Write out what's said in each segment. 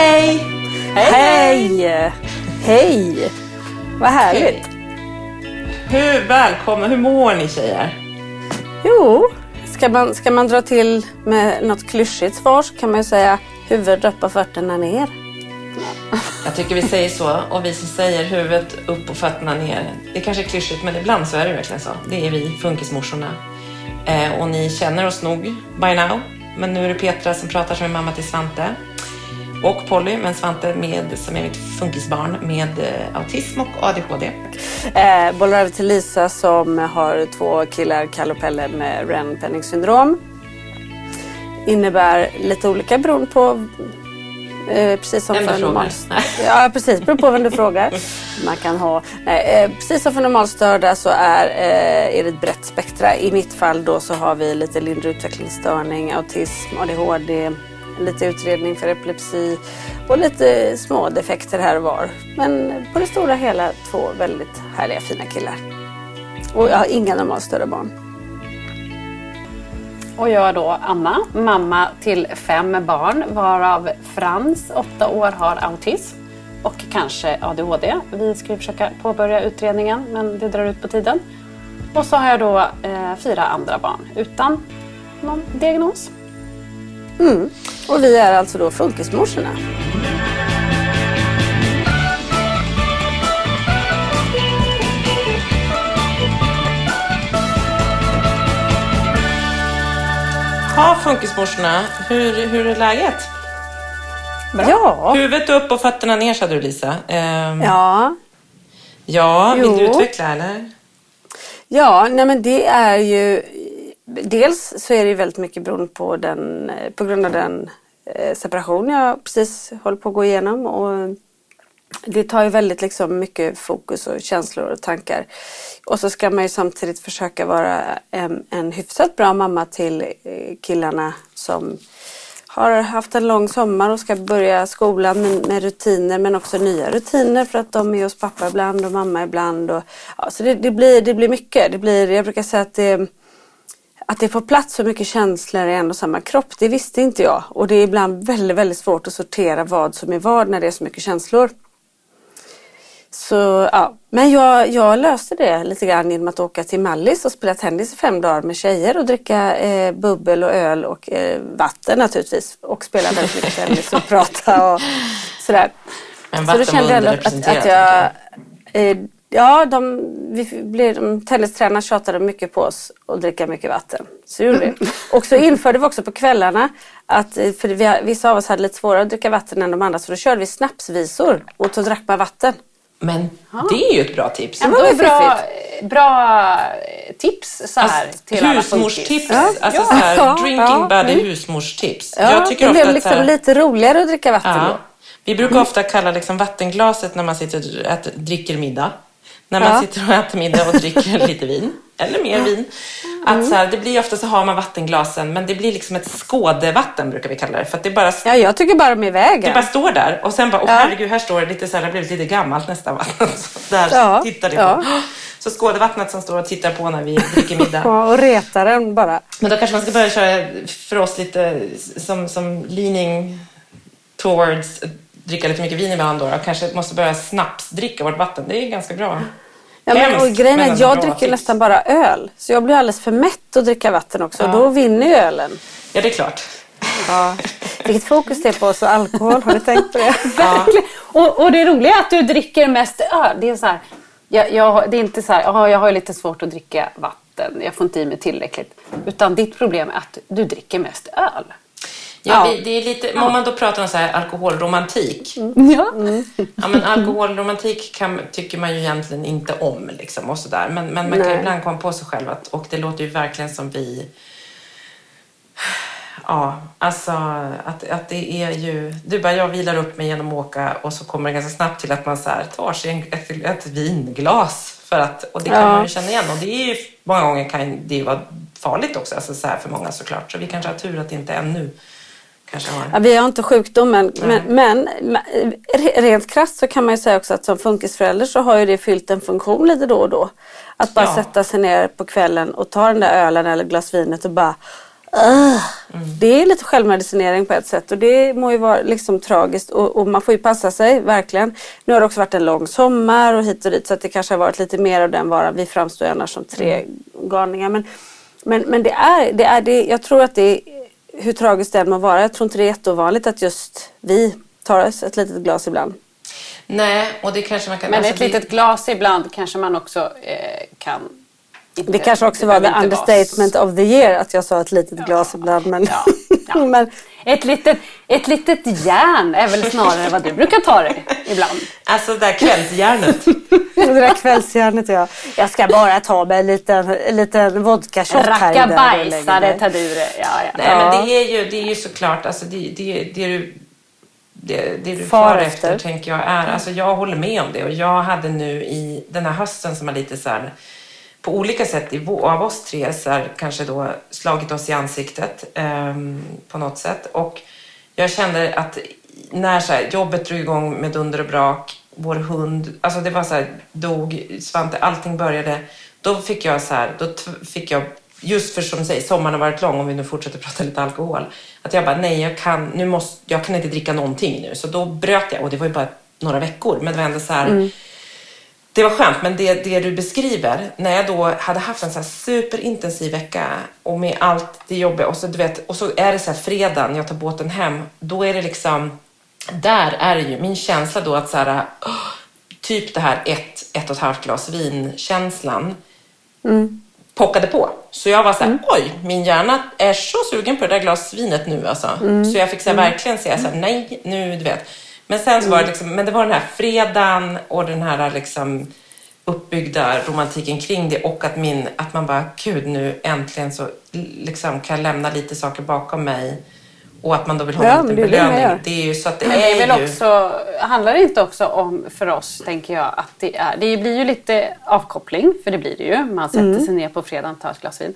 Hej hej! Hej! Hej! Vad härligt. Hur välkomna, hur mår ni tjejer? Jo, ska man, ska man dra till med något klyschigt svar så kan man ju säga huvudet upp och fötterna ner. Jag tycker vi säger så och vi som säger huvudet upp och fötterna ner. Det kanske är klyschigt men ibland så är det verkligen så. Det är vi funkismorsorna. Eh, och ni känner oss nog by now. Men nu är det Petra som pratar som är mamma till Svante. Och Polly, men Svante med, som är mitt funkisbarn med eh, autism och ADHD. Eh, bollar över till Lisa som har två killar, Kalle och Pelle med Ren-Penning syndrom. Innebär lite olika beroende på Eh, precis som för du normal... frågar. Ja, precis. Beror på vem du frågar. Man kan ha... Nej, eh, precis som för normalstörda så är, eh, är det ett brett spektra. I mitt fall då så har vi lite lindrig utvecklingsstörning, autism, ADHD, lite utredning för epilepsi och lite små defekter här och var. Men på det stora hela två väldigt härliga fina killar. Och jag har inga normalstörda barn. Och jag är då Anna, mamma till fem barn varav Frans, åtta år, har autism och kanske ADHD. Vi ska ju försöka påbörja utredningen men det drar ut på tiden. Och så har jag då eh, fyra andra barn utan någon diagnos. Mm. Och vi är alltså då funkismorsorna. Ja, funkismorsorna, hur, hur är läget? Ja. Huvudet upp och fötterna ner sa du Lisa. Ehm, Ja. ja, vill du Jo. utveckla eller? Ja, nej men det är ju... Dels så är det ju väldigt mycket beroende på, den, eh, på grund av den eh, separation jag precis håller på att gå igenom. Och det tar ju väldigt liksom mycket fokus och känslor och tankar. Och så ska man ju samtidigt försöka vara en, en hyfsat bra mamma till eh, killarna som har haft en lång sommar och ska börja skolan med, med rutiner men också nya rutiner för att de är hos pappa ibland och mamma ibland. Och, ja, så det, det, blir, det blir mycket. Det blir, jag brukar säga att det, att det får plats så mycket känslor i en och samma kropp, det visste inte jag. Och det är ibland väldigt, väldigt svårt att sortera vad som är vad när det är så mycket känslor. Så, ja. Men jag, jag löste det lite grann genom att åka till Mallis och spela tennis i fem dagar med tjejer och dricka eh, bubbel och öl och eh, vatten naturligtvis. Och spela väldigt mycket tennis och prata och sådär. Men Så då vatten kände jag att, att jag... Eh, Ja, de, vi blev, de, tennistränarna tjatade mycket på oss att dricka mycket vatten. Så gjorde vi. Och så införde vi också på kvällarna att eh, för vi, vissa av oss hade lite svårare att dricka vatten än de andra så då körde vi snapsvisor och så drack man vatten. Men det är ju ett bra tips. Ja, var det är ju bra, bra tips så här Alltså, till alla husmorstips. Alltså Ja. så här, Ja. drinking Ja. buddy Mm. husmorstips. Ja, jag tycker det ofta blev att så liksom här, lite roligare att dricka vatten Ja. då. Vi brukar ofta kalla liksom vattenglaset när man sitter och äter, dricker middag. När man Ja. sitter och äter middag och dricker lite vin. Eller mer vin. Att så här, det blir ofta så har man vattenglasen men det blir liksom ett skådevatten brukar vi kalla det. För det bara, Ja, jag tycker bara de är i det vägen. bara står där och sen bara, åh Ja. herregud här står det lite så här, det har blivit lite gammalt nästan vatten. Så där Ja, tittar det ja. på. Så skådevattnet som står och tittar på när vi dricker middag. Ja, och retar den bara. Men då kanske man ska börja köra för oss lite som, som leaning towards dricka lite mycket vin ibland då. Och kanske måste börja snapsdricka vårt vatten. Det är ganska bra. Ja, men, och grejen är att jag dricker tips. nästan bara öl. Så jag blir alldeles för mätt att dricka vatten också. Och då vinner ju ölen. Ja, det är klart. Ja. Vilket fokus det är på oss och alkohol. Har du tänkt på det? Verkligen. Och, och det roliga är att du dricker mest öl. Det är så här, jag, jag, det är inte så här, "Jaha, jag har lite svårt att dricka vatten, jag får inte i mig tillräckligt. Utan ditt problem är att du dricker mest öl. Ja, vi, det är lite, om man då pratar om så här alkoholromantik. Ja. Ja, men alkoholromantik kan, tycker man ju egentligen inte om. Liksom, och så där. Men, men man kan Nej. ibland komma på sig själv att, och det låter ju verkligen som vi... Ja, alltså att, att det är ju... Du bara, jag vilar upp mig genom att åka och så kommer det ganska snabbt till att man så här, tar sig en, ett, ett vinglas. För att, och det kan Ja. man ju känna igen. Och det är ju, många gånger kan det ju vara farligt också, alltså så här för många såklart. Så vi kanske har tur att det inte ännu kanske har... Ja, vi har inte sjukdomen. Men, Nej. men men, re- rent krasst så kan man ju säga också att som funkisförälder så har ju det fyllt en funktion lite då och då. Att bara Ja. sätta sig ner på kvällen och ta den där ölen eller glas vinet och bara "Ugh." Det är lite självmedicinering på ett sätt och det må ju vara liksom tragiskt och, och man får ju passa sig verkligen. Nu har det också varit en lång sommar och hit och dit så att det kanske har varit lite mer av den varan. Vi framstår ju annars som tre galningar. Men, men, men det är, det är det, jag tror att det är, hur tragiskt det än må vara, jag tror inte det är jätteovanligt att just vi tar oss ett litet glas ibland. Nej, och det kanske man kan... Men alltså ett det- litet glas ibland kanske man också eh, kan... Inte, Det kanske också det var the understatement of the year att jag sa ett litet glas ibland. Men, Ja, ja. men Ett litet, ett litet järn är väl snarare vad du brukar ta dig ibland. Alltså det där kvällsjärnet. det där kvällsjärnet ja. Jag ska bara ta mig en liten, en liten vodka-shot här Rackabajsare tar du det. Ja, ja. Nej, men det är ju, det är ju såklart, alltså det, det, det du, det, det du Far far efter. efter, tänker jag är, alltså jag håller med om det och jag hade nu i den här hösten som har lite så här, på olika sätt i, av oss tre så här, kanske då slagit oss i ansiktet eh, på något sätt och jag kände att när så här, jobbet drog igång med dunder och brak, vår hund, alltså det var så här, dog, Svante, allting började, då fick jag så här, då fick jag just för som du säger, sommaren har varit lång om vi nu fortsätter prata lite alkohol. Att jag bara, nej jag kan, nu måste, jag kan inte dricka någonting nu. Så då bröt jag och det var ju bara några veckor. Men det var ändå så här, mm det var skönt. Men det, det du beskriver, när jag då hade haft en så här superintensiv vecka och med allt det jobbiga och så, du vet, och så är det så här fredagen, jag tar båten hem. Då är det liksom, där är det ju min känsla då att så här, åh, typ det här ett, ett och ett halvt glas vin-känslan pockade på. Så jag var så här, oj, min hjärna är så sugen på det där glasvinet nu alltså. Så jag fick så här, verkligen säga så här, nej, nu, du vet. Men sen så var det liksom, men det var den här fredagen och den här liksom uppbyggda romantiken kring det och att min, att man bara, gud nu äntligen så liksom kan jag lämna lite saker bakom mig och att man då vill ha Ja, en liten det det belöning. gör. Det är ju så att det Men det är är väl ju... också, handlar det inte också om för oss, tänker jag, att det är, det blir ju lite avkoppling, för det blir det ju. Man sätter Mm. sig ner på fredagen och tar ett glas vin.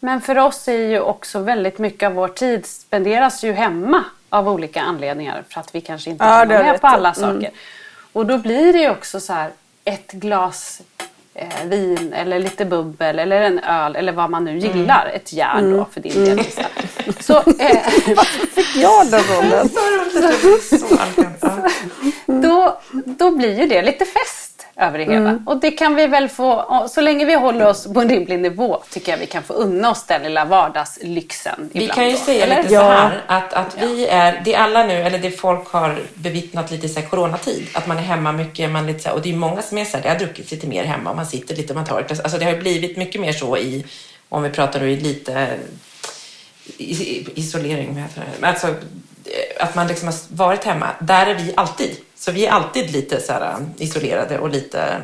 Men för oss är ju också väldigt mycket av vår tid spenderas ju hemma av olika anledningar för att vi kanske inte Ja, kan vara med på alla Mm. saker. Och då blir det ju också så här ett glas eh, vin eller lite bubbel eller en öl eller vad man nu gillar. Ett järn Mm. då för din del Lisa. Så, eh, Ja, den rollen. Så allt, ja. då, då blir ju det lite fest. Över det hela. Och det kan vi väl få, så länge vi håller oss på en rimlig nivå tycker jag vi kan få unna oss den lilla vardagslyxen Vi ibland. kan ju då, säga eller? lite så här att, att vi är, det är alla nu, eller det folk har bevittnat lite i så här coronatid, att man är hemma mycket, man lite så här, och det är många som är så här, det har druckit lite mer hemma, man sitter lite, man tar ett. Alltså det har ju blivit mycket mer så i, om vi pratar nu i lite isolering, Alltså, eh, att man liksom har varit hemma. Där är vi alltid. Så vi är alltid lite så här eh, isolerade och lite...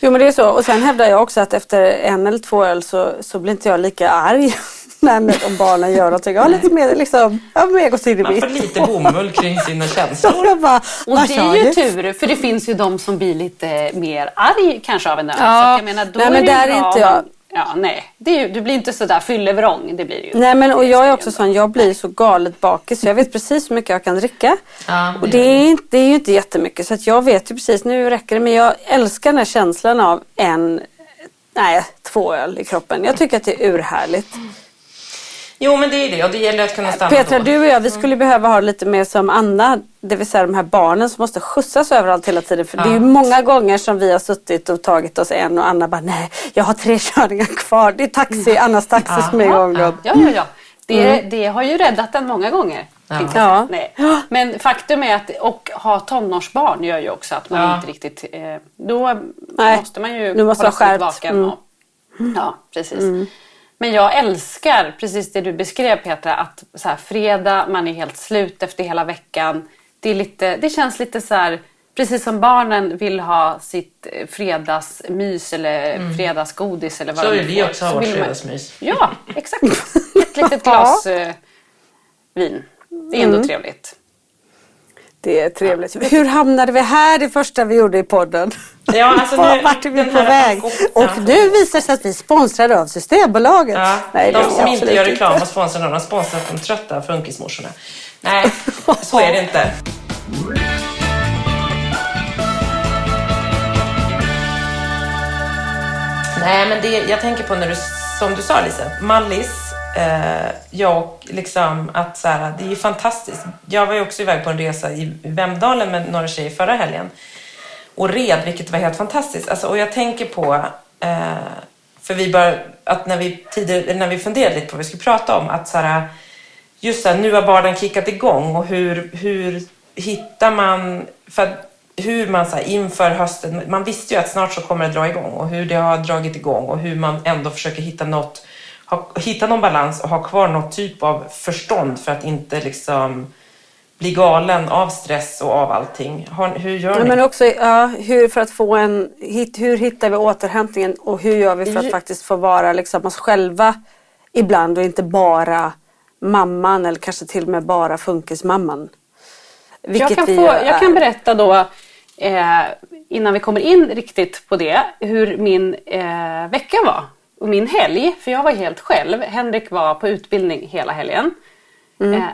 Jo men det är så. Och sen hävdar jag också att efter en eller två öl så, så blir inte jag lika arg. Nej, men om barnen gör någonting. Jag har lite mer liksom, jag har mer gått in i Man får lite bomull kring sina känslor. Bara, Och det är ju tur, för det finns ju de som blir lite mer arg kanske av en öl. Ja. Så jag menar, då Nej, är men det ju där är inte jag. Ja, nej. Det är ju, du blir inte sådär fyllevrång, det blir ju. Nej men och jag är också sån, jag blir så galet bakis så jag vet precis hur mycket jag kan dricka. Ja, och det är, inte, det är ju inte jättemycket så att jag vet ju precis, nu räcker det men jag älskar den här känslan av en, nej två öl i kroppen. Jag tycker att det är urhärligt. Jo, men det är det. Och det gäller att kunna stanna Petra, då. du och jag vi skulle behöva ha lite mer som Anna, det vill säga de här barnen som måste skjutsas överallt hela tiden. För det är ju många gånger som vi har suttit och tagit oss en och Anna bara nej, jag har tre körningar kvar. Det är taxi, Annas taxi som är igång då. Ja, ja, ja. Det, det har ju räddat en många gånger. Ja. säga. Nej. Men faktum är att och ha tonårsbarn gör ju också att man Ja. inte riktigt... Eh, då Nej, måste man ju nu måste hålla sig vaken. Mm. Och, ja, precis. Men jag älskar precis det du beskrev Petra, att så här, fredag, man är helt slut efter hela veckan. Det, är lite, det känns lite så här, precis som barnen vill ha sitt eh, fredagsmys eller fredagsgodis eller vad Så de vill nu vi får, också ha så vårt vill man- fredagsmys. Ja, exakt. Ett litet glas eh, vin. Det är ändå trevligt. Det är trevligt. Hur hamnade vi här det första vi gjorde i podden? Ja, alltså nu- Vart är vi på väg? Och nu visar det sig att vi är sponsrade av Systembolaget. Ja, Nej, de som inte gör reklam och sponsrar någon har sponsrat de trötta funkismorsorna. Nej, så är det inte. Nej, men det, jag tänker på när du, som du sa Lisa, Mallis, eh, jag och liksom att så här, det är ju fantastiskt. Jag var ju också iväg på en resa i Vemdalen med några tjejer förra helgen och red, vilket var helt fantastiskt. Alltså, och jag tänker på, eh, för vi bara, att när vi, tidigare, när vi funderade lite på vad vi skulle prata om, att så här, just så här, nu har vardagen kickat igång och hur, hur hittar man, för att, hur man så här, inför hösten, man visste ju att snart så kommer det dra igång och hur det har dragit igång och hur man ändå försöker hitta något, ha, hitta någon balans och ha kvar något typ av förstånd för att inte liksom bli galen av stress och av allting. Har, hur gör Ja, ni? men också ja, hur för att få en, hur hittar vi återhämtningen och hur gör vi för att faktiskt få vara liksom oss själva ibland och inte bara mamman eller kanske till och med bara funkismamman. Vilket Jag kan, få, jag kan berätta då, eh, innan vi kommer in riktigt på det, hur min eh, vecka var. Och min helg, för jag var helt själv. Henrik var på utbildning hela helgen. Eh,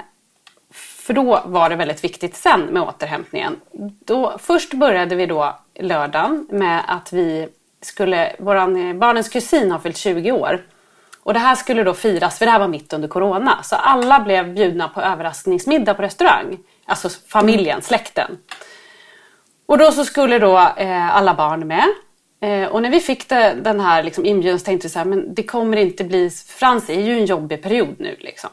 för då var det väldigt viktigt sen med återhämtningen. Då, först började vi då lördagen med att vi skulle, våran, eh, barnens kusin har fyllt 20 år. Och det här skulle då firas, för det här var mitt under corona. Så alla blev bjudna på överraskningsmiddag på restaurang. Alltså familjen, släkten. Och då så skulle då eh, alla barn med. Eh, och när vi fick det, den här liksom, inbjudan så tänkte vi så här, men det kommer inte bli, Frans är ju en jobbig period nu liksom.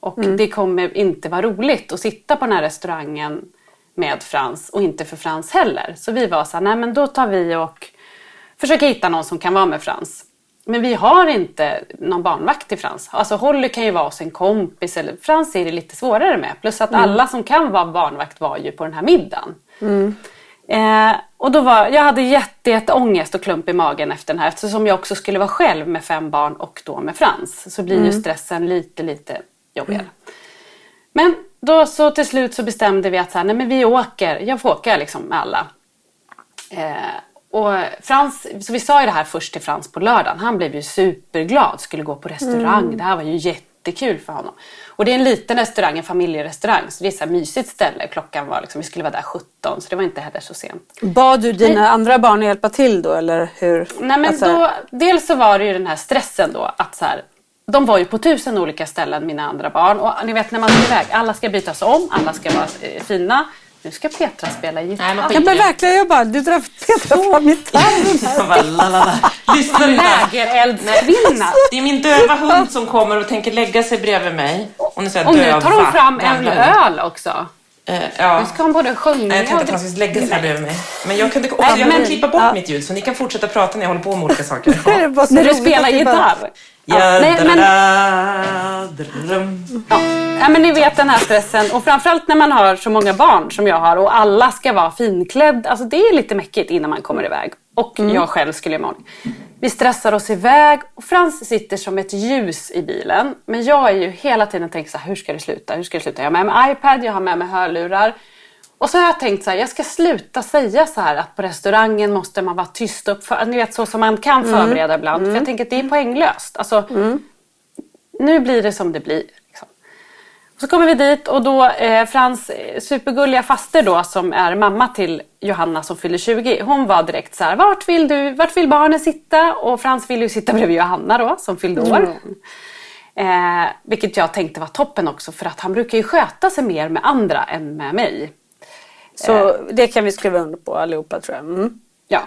Och det kommer inte vara roligt att sitta på den här restaurangen med Frans och inte för Frans heller. Så vi var så här, nej men då tar vi och försöker hitta någon som kan vara med Frans. Men vi har inte någon barnvakt till Frans. Alltså Holly kan ju vara hos en kompis. Eller Frans är det lite svårare med. Plus att alla som kan vara barnvakt var ju på den här middagen. Eh, och då var, jag hade jätte, jätte ångest och klump i magen efter den här. Eftersom jag också skulle vara själv med fem barn och då med Frans. Så blir ju stressen lite, lite jobbigare. Men då så till slut så bestämde vi att så här, nej men vi åker. Jag får åka liksom med alla. Eh, och Frans, så vi sa ju det här först till Frans på lördagen. Han blev ju superglad, skulle gå på restaurang. Det här var ju jättekul för honom. Och det är en liten restaurang, en familjerestaurang. Så det är så här mysigt ställe. Klockan var liksom, vi skulle vara där 17 så det var inte heller så sent. Bad du dina andra barn att hjälpa till då eller hur? Nej, men Alltså, då, dels så var det ju den här stressen då att så här, de var ju på tusen olika ställen mina andra barn och ni vet när man ska iväg, alla ska bytas om, alla ska vara eh, fina. Nu ska Petra spela gitarr. Nej, men skit Ja, men verkligen, jag bara, du drar Petra fram gitarren. Jag bara, la, la, la. Lyssna inte. Lägereldskvinna. Det är min döva hund som kommer och tänker lägga sig bredvid mig. Hon är så här Och nu tar hon fram en öl också. Eh, ja. Nu ska hon både sjunga Nej, jag tänkte att han skulle lägga sig här bredvid mig. Men jag kunde också, jag kan klippa bort mitt ljud så ni kan fortsätta prata när jag håller på med olika saker. Så När du spelar gitarr. Ja, nej, men-. Ja. ja, men ni vet den här stressen och framförallt när man har så många barn som jag har och alla ska vara finklädd. Alltså det är lite mäckigt innan man kommer iväg. Och jag själv skulle imorgon. Vi stressar oss iväg och Frans sitter som ett ljus i bilen. Men jag är ju hela tiden tänkt så här, hur ska det sluta? Hur ska det sluta? Jag har med mig iPad, jag har med mig hörlurar. Och så har jag tänkt så här, jag ska sluta säga så här att på restaurangen måste man vara tyst upp för, ni vet så som man kan förbereda ibland. För jag tänker att det är poänglöst. Alltså, nu blir det som det blir. Så kommer vi dit och då eh, Frans eh, supergulliga faster då som är mamma till Johanna som fyller 20. Hon var direkt så här, vart vill du, vart vill barnen sitta? Och Frans ville ju sitta bredvid Johanna då som fyllde år. Eh, vilket jag tänkte var toppen också för att han brukar ju sköta sig mer med andra än med mig. Så det kan vi skriva under på allihopa tror jag. Mm. Ja.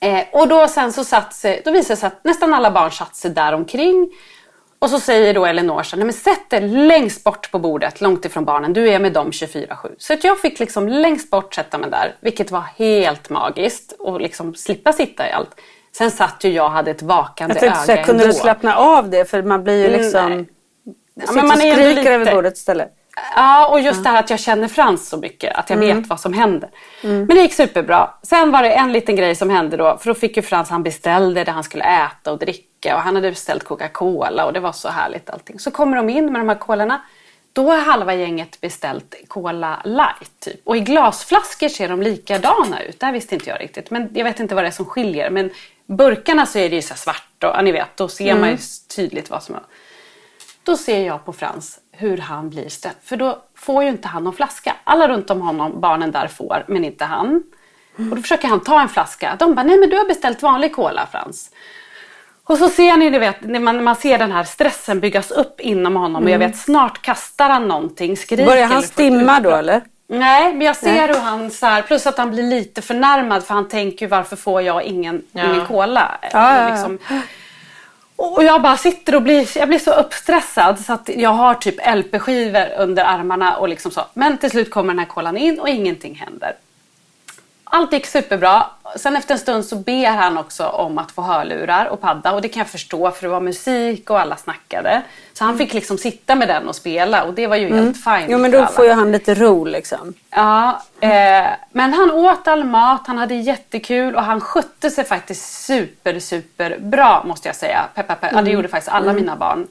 Eh, och då sen så satt sig, då visade det sig att nästan alla barn satt sig där omkring. Och så säger då Elinor så nej men sätt dig längst bort på bordet, långt ifrån barnen. Du är med dem 24-7. Så att jag fick liksom längst bort sätta mig där, vilket var helt magiskt. Och liksom slippa sitta i allt. Sen satt ju jag och hade ett vakande Jag öga säga, kunde ändå. du slappna av det? För man blir ju Mm, liksom... nej. Ja, man skriker lite- över bordet istället. Ja, och just det här att jag känner Frans så mycket. Att jag vet vad som händer. Men det gick superbra. Sen var det en liten grej som hände då. För då fick ju Frans, han beställde det han skulle äta och dricka. Och han hade beställt Coca-Cola och det var så härligt allting. Så kommer de in med de här kolorna. Då har halva gänget beställt Cola light. Typ. Och i glasflaskor ser de likadana ut. Det här visste inte jag riktigt. Men jag vet inte vad det är som skiljer. Men burkarna så är det ju så svart och ja, ni vet, då ser man ju tydligt vad som är. Då ser jag på Frans hur han blir stressad. För då får ju inte han någon flaska. Alla runt om honom, barnen där får, men inte han. Och då försöker han ta en flaska. De bara, nej men du har beställt vanlig cola Frans. Och så ser ni, du vet, när man, man ser den här stressen byggas upp inom honom. Och jag vet, snart kastar han någonting, skriker. Börjar han stimma då eller? Nej, men jag ser hur han så här, plus att han blir lite förnärmad för han tänker varför får jag ingen, ingen cola? Ja, ja, ja. Och jag bara sitter och blir, jag blir så uppstressad så att jag har typ LP-skivor under armarna och liksom så. Men till slut kommer den här kolan in och ingenting händer. Allt gick superbra. Sen efter en stund så ber han också om att få hörlurar och padda och det kan jag förstå för det var musik och alla snackade. Så han fick liksom sitta med den och spela och det var ju helt fine. Jo men då får ju han lite ro liksom. Ja, eh, men han åt all mat, han hade jättekul och han skötte sig faktiskt super, super bra måste jag säga. Pepp, pepp, pepp. Ja, det gjorde faktiskt alla mina barn.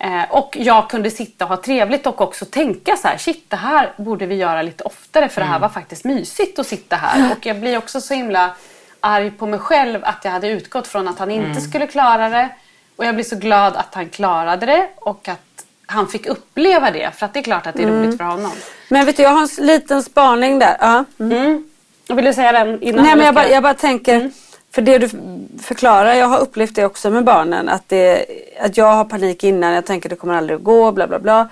Eh, och jag kunde sitta och ha trevligt och också tänka så här, shit det här borde vi göra lite oftare för det här var faktiskt mysigt att sitta här. Och jag blir också så himla arg på mig själv att jag hade utgått från att han inte skulle klara det. Och jag blir så glad att han klarade det och att han fick uppleva det. För att det är klart att det är roligt för honom. Men vet du, jag har en liten spaning där. Ja. Mm. Vill du säga den innan? Nej men jag bara, jag bara tänker, Mm. För det du förklarar, jag har upplevt det också med barnen. Att, det, att jag har panik innan, jag tänker det kommer aldrig att gå, bla bla bla.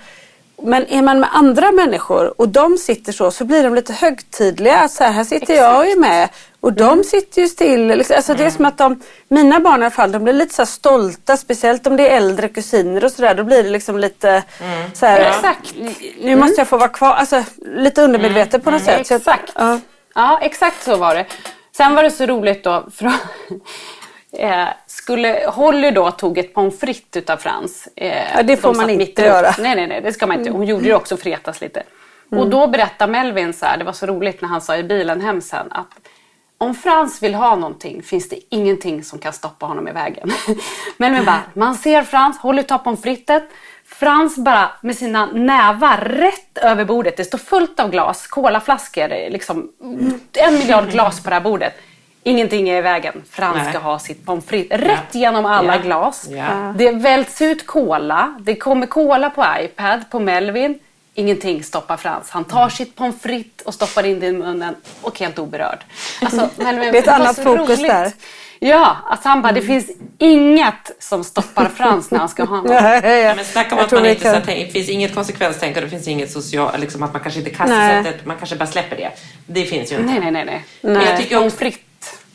Men är man med andra människor och de sitter så, så blir de lite högtidliga. Så här, här sitter jag och är med. Och de Mm. sitter ju still. Liksom. Alltså, Det är som att de, mina barn i alla fall, de blir lite så här stolta. Speciellt om det är äldre kusiner och sådär. Då blir det liksom lite så här, Exakt. Nu måste jag få vara kvar. Alltså lite undermedvetet på något sätt. Så att- Exakt. ja. Ja, exakt så var det. Sen var det så roligt då. För eh, skulle, Holly då tog ett pommes frites utav Frans. Eh, Ja, det får de man inte upp. göra. Nej, nej, nej, det ska man inte. Hon gjorde ju också för retas lite. Och då berättade Melvin så här, det var så roligt när han sa i bilen hem sen att om Frans vill ha någonting finns det ingenting som kan stoppa honom i vägen. Melvin bara, man ser Frans, Holly tar pommes frites. Frans bara med sina nävar rätt över bordet. Det står fullt av glas, colaflaskor, liksom en miljard glas på det här bordet. Ingenting är i vägen. Frans Nej. ska ha sitt pommes frites rätt genom alla Ja. glas. Ja. Det välts ut cola. Det kommer cola på iPad, på Melvin. Ingenting stoppar Frans. Han tar sitt pommes frites och stoppar in det i munnen och helt oberörd. Alltså, Melvin, Det är ett annat så fokus roligt. där. Ja, alltså han bara, det finns inget som stoppar Frans när han ska ha något. Ja, men snacka om att man inte så det finns inget konsekvenstänk och det finns inget social, liksom att man kanske inte kastar sättet, man kanske bara släpper det. Det finns ju inte. Nej, nej, nej. nej. Men jag tycker också,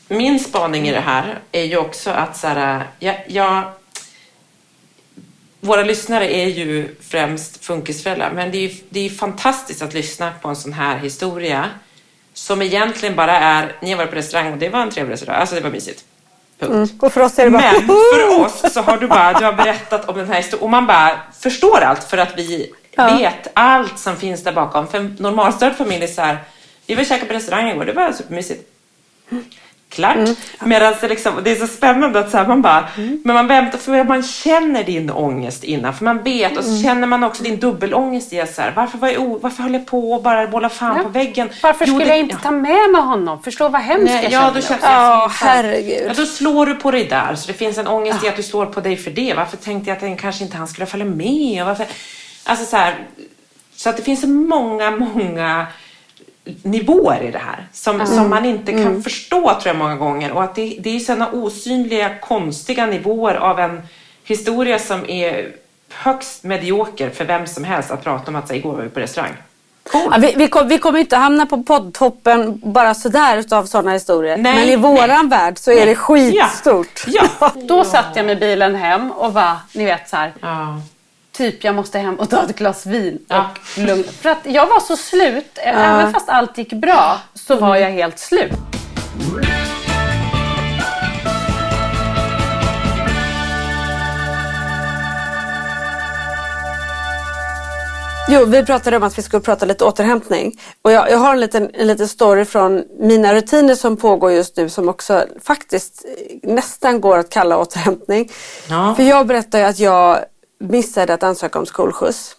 min spaning i det här är ju också att så här, jag, jag, våra lyssnare är ju främst funkisföräldrar, men det är ju det är fantastiskt att lyssna på en sån här historia som egentligen bara är, ni har varit på restaurang och det var en trevlig restaurang, alltså det var mysigt. Punkt. Och för oss är det bara... Men för oss så har du bara du har berättat om den här historien och man bara förstår allt för att vi Ja. vet allt som finns där bakom. För en normalstörd familj är så här, vi var och käkade på restaurang igår, det var supermysigt. Klart. Mm. Medan det, liksom, det är så spännande att så här, man bara, men man väntar för man känner din ångest innan. För man vet och så Mm. känner man också din dubbelångest i så här, varför, var jag varför höll jag på och bara bolla fan Ja. på väggen? Varför Jo, skulle det- jag inte ja. ta med mig honom? Förstå vad hemskt Nej, jag ja, känner. då känns Ja, Ja, herregud. då slår du på dig där. Så det finns en ångest i att du slår på dig för det. Varför tänkte jag att den kanske inte han skulle följa med? Och varför? Alltså så här, så att det finns många, många nivåer i det här som, som man inte kan förstå tror jag många gånger. Och att det, det är sådana osynliga, konstiga nivåer av en historia som är högst medioker för vem som helst att prata om att säga igår var vi på restaurang. Ja, vi, vi, kom, vi kommer inte hamna på poddtoppen bara sådär utav sådana historier. Nej, Men i våran värld så är det skitstort. Ja. Då satt jag med bilen hem och var, ni vet så här, ja. Typ jag måste hem och ta ett glas vin Ja. och lugn. För att jag var så slut, även fast allt gick bra så var jag helt slut. Jo, vi pratade om att vi skulle prata lite återhämtning. Och jag, jag har en liten, en liten story från mina rutiner som pågår just nu som också faktiskt eh, nästan går att kalla återhämtning. Ja. För jag berättade att jag missade att ansöka om skolskjuts.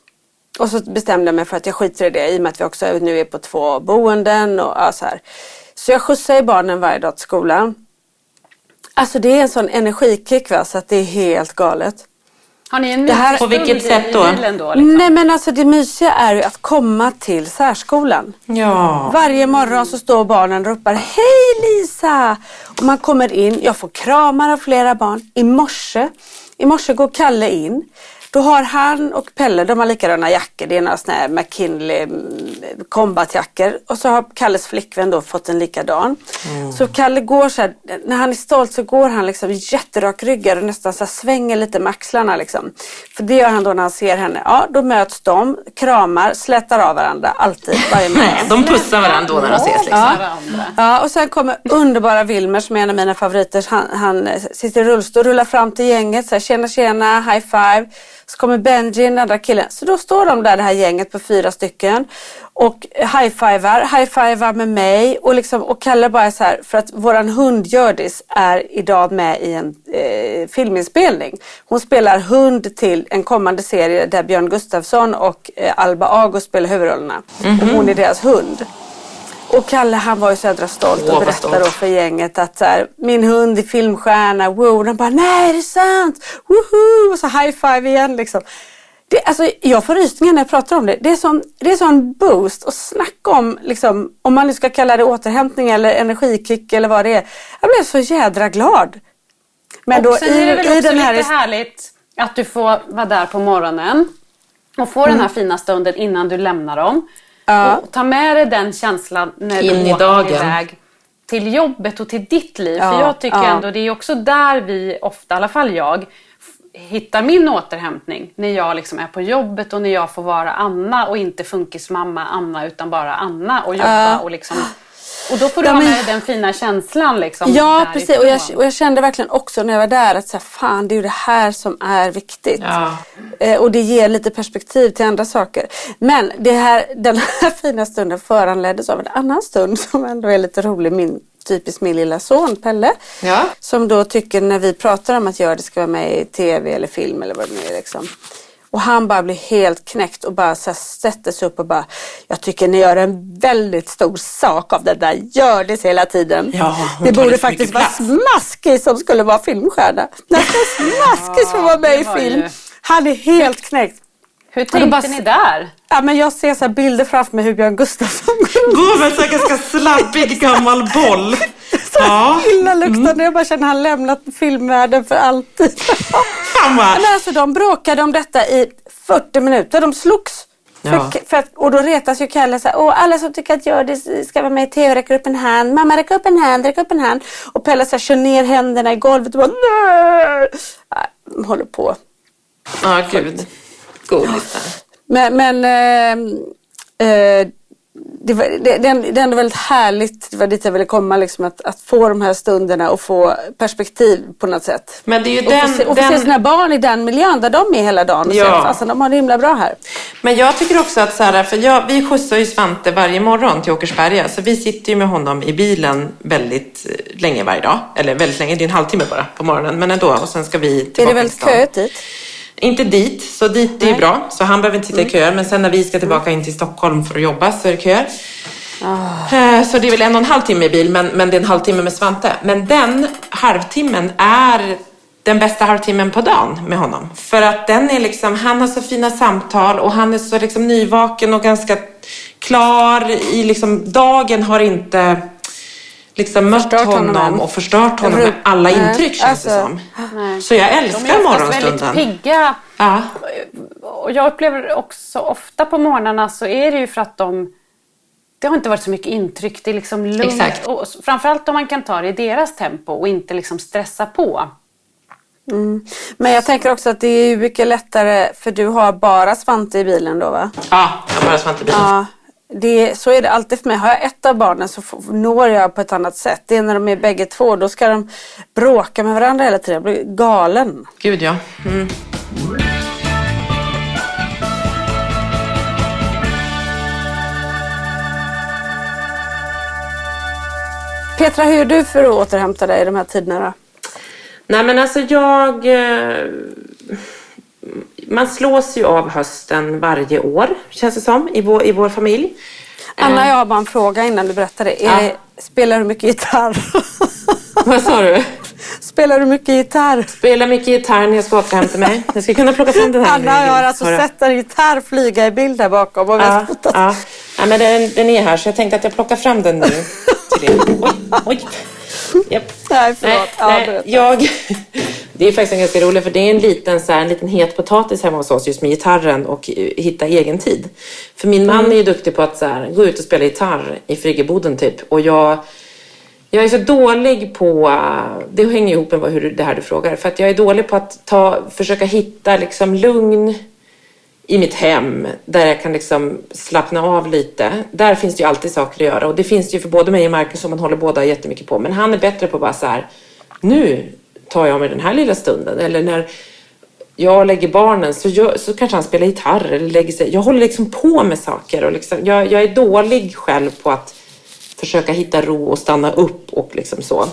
Och så bestämde jag mig för att jag skiter i det i och med att vi också nu är på två boenden och ja, så här. Så jag skjutsar ju barnen varje dag till skolan. Alltså det är en sån energikick va, så att det är helt galet. Har ni en Det här- På vilket sätt då? då liksom? Nej men alltså det mysiga är ju att komma till särskolan. Ja. Varje morgon så står barnen och ropar Hej Lisa! Och man kommer in, jag får kramar av flera barn. I morse, i morse går Kalle in. Då har han och Pelle, de har likadana jackor. Det är några såna här McKinley mm, combatjackor. Och så har Kalles flickvän då fått en likadan. Så Kalle går så här, när han är stolt så går han liksom jätterak ryggad och nästan så svänger lite med axlarna liksom. För det gör han då när han ser henne. Ja, då möts de, kramar, slätar av varandra alltid, varje de pussar varandra då när de ses. Liksom. Varandra. Ja, och sen kommer underbara Wilmer som är en av mina favoriter. Han, han sitter i rullstol, rullar fram till gänget, så här, tjena tjena, high five. Så kommer Benji, den andra killen. Så då står de där, det här gänget på fyra stycken. Och high-fivar, high-fivar med mig. Och, liksom, och Kalle bara så här, för att våran hund Hjördis är idag med i en eh, filminspelning. Hon spelar hund till en kommande serie där Björn Gustafsson och eh, Alba Ago spelar huvudrollerna. Och hon är deras hund. Och Kalle han var ju så jädra stolt Åh, och berättade då för gänget att så här, min hund är filmstjärna, wow. De bara, nej det är sant, woho! Och så high five igen liksom. Det, alltså, jag får rysningar när jag pratar om det. Det är sån, det är sån boost och snacka om, liksom, om man nu ska kalla det återhämtning eller energikick eller vad det är. Jag blev så jädra glad. Men och sen är det väl också lite his- härligt att du får vara där på morgonen och få den här fina stunden innan du lämnar dem. Ja. Och ta med dig den känslan när In du i åker dagen. iväg till jobbet och till ditt liv. Ja, För jag tycker ja. ändå det är också där vi ofta, i alla fall jag, hittar min återhämtning. När jag liksom är på jobbet och när jag får vara Anna och inte funkismamma Anna utan bara Anna och jobba. Och, liksom, och då får du Ja, ha men- med dig den fina känslan. Liksom, Ja, precis. Och jag, och jag kände verkligen också när jag var där att så här, fan, det är ju det här som är viktigt. Ja. Eh, och det ger lite perspektiv till andra saker. Men det här, den här fina stunden föranleddes av en annan stund som ändå är lite rolig. Min, typiskt min lilla son Pelle. Ja. Som då tycker när vi pratar om att göra det ska vara med i tv eller film eller vad det nu är. Liksom. Och han bara blir helt knäckt och bara så sätter sig upp och bara Jag tycker ni gör en väldigt stor sak av det där. Gör det hela tiden. Ja, det borde faktiskt vara Smaskis som skulle vara filmstjärna. Nästan Smaskis får vara med i film. Han är helt knäckt. Hur tänkte bara- ni där? Ja, men jag ser så här bilder framför mig hur Björn Gustafsson Gå med en ganska slabbig gammal boll. Så illaluktande. Jag bara känner att han lämnat filmvärlden för alltid. Men alltså de bråkade om detta i 40 minuter. De slogs. Ja. För, för, att- och då retas ju Kalle så här, Åh, alla som tycker att jag ska vara med i TV räcker upp en hand. Mamma räcker upp en hand, räcker upp en hand. Och Pelle så här, kör ner händerna i golvet och bara nej. Nej, De håller på. ja gud. Där. Men, men eh, eh, det, var, det, det, är- ändå väldigt härligt, det var dit jag ville komma, liksom, att, att få de här stunderna och få perspektiv på något sätt. Men det är ju Och den... få se, och få se den... sina barn i den miljön där de är hela dagen. Och Ja. att fasen, de har det himla bra här. Men jag tycker också att så här, för jag, vi skjutsar ju Svante varje morgon till Åkersberga. Så vi sitter ju med honom i bilen väldigt eh, länge varje dag. Eller väldigt länge, det är en halvtimme bara på morgonen. Men ändå, och sen ska vi tillbaka Är det väldigt till köigt dit? Inte dit, så dit är Nej. bra. Så han behöver inte sitta i köer. Men sen när vi ska tillbaka in till Stockholm för att jobba så är det köer. Eh, Så det är väl en och en halv timme i bil, men, men det är en halvtimme med Svante. Men den halvtimmen är den bästa halvtimmen på dagen med honom. För att den är liksom, han har så fina samtal och han är så liksom nyvaken och ganska klar i liksom, dagen har inte liksom mött Förstört honom, honom och förstört honom med alla Nej, intryck känns det alltså, som. Så jag De älskar är oftast väldigt morgonstunden. pigga. Ja. Och jag upplever också ofta på morgnarna så är det ju för att de det har inte varit så mycket intryck. Det är liksom lugnt. Exakt. Och framförallt om man kan ta det i deras tempo och inte liksom stressa på. Men jag tänker också att det är mycket lättare för du har bara Svante i bilen då va? Ja, jag har bara Svante bilen. Ja. Det, så är det alltid för mig. Har jag ett av barnen så når jag på ett annat sätt. Det är när de är bägge två. Då ska de bråka med varandra hela tiden. Jag blir galen. Gud ja. Mm. Petra, hur gör du för att återhämta dig i de här tiderna då? Nej men alltså jag... eh, Man slås ju av hösten varje år, känns det som, i vår, i vår familj. Anna, jag har bara en fråga innan du berättar det. Ja. spelar du mycket gitarr? Vad sa du? spelar du mycket gitarr? Spelar mycket gitarr när jag ska återhämta mig. Jag ska kunna plocka fram den här. Anna, jag har alltså du? sett en gitarr flyga i bild här bakom. Och Ja, ja. ja men den, den är här så jag tänkte att jag plockar fram den nu. Oj, oj. Japp. Nej, förlåt. Nej, nej, jag, det är faktiskt en ganska rolig för det är en liten, så här, en liten het potatis hemma hos oss just med gitarren och eh, hitta egen tid. För min man Mm. är ju duktig på att så här, gå ut och spela gitarr i friggeboden typ. Och jag, jag är så dålig på, eh, det hänger ihop med hur, det här du frågar, för att jag är dålig på att ta, försöka hitta liksom lugn i mitt hem där jag kan liksom slappna av lite. Där finns det ju alltid saker att göra och det finns det ju för både mig och Marcus som man håller båda jättemycket på. Men han är bättre på bara så här, nu tar jag mig den här lilla stunden. Eller när jag lägger barnen så, gör, så kanske han spelar gitarr eller lägger sig. Jag håller liksom på med saker och liksom, jag, jag är dålig själv på att försöka hitta ro och stanna upp och liksom så.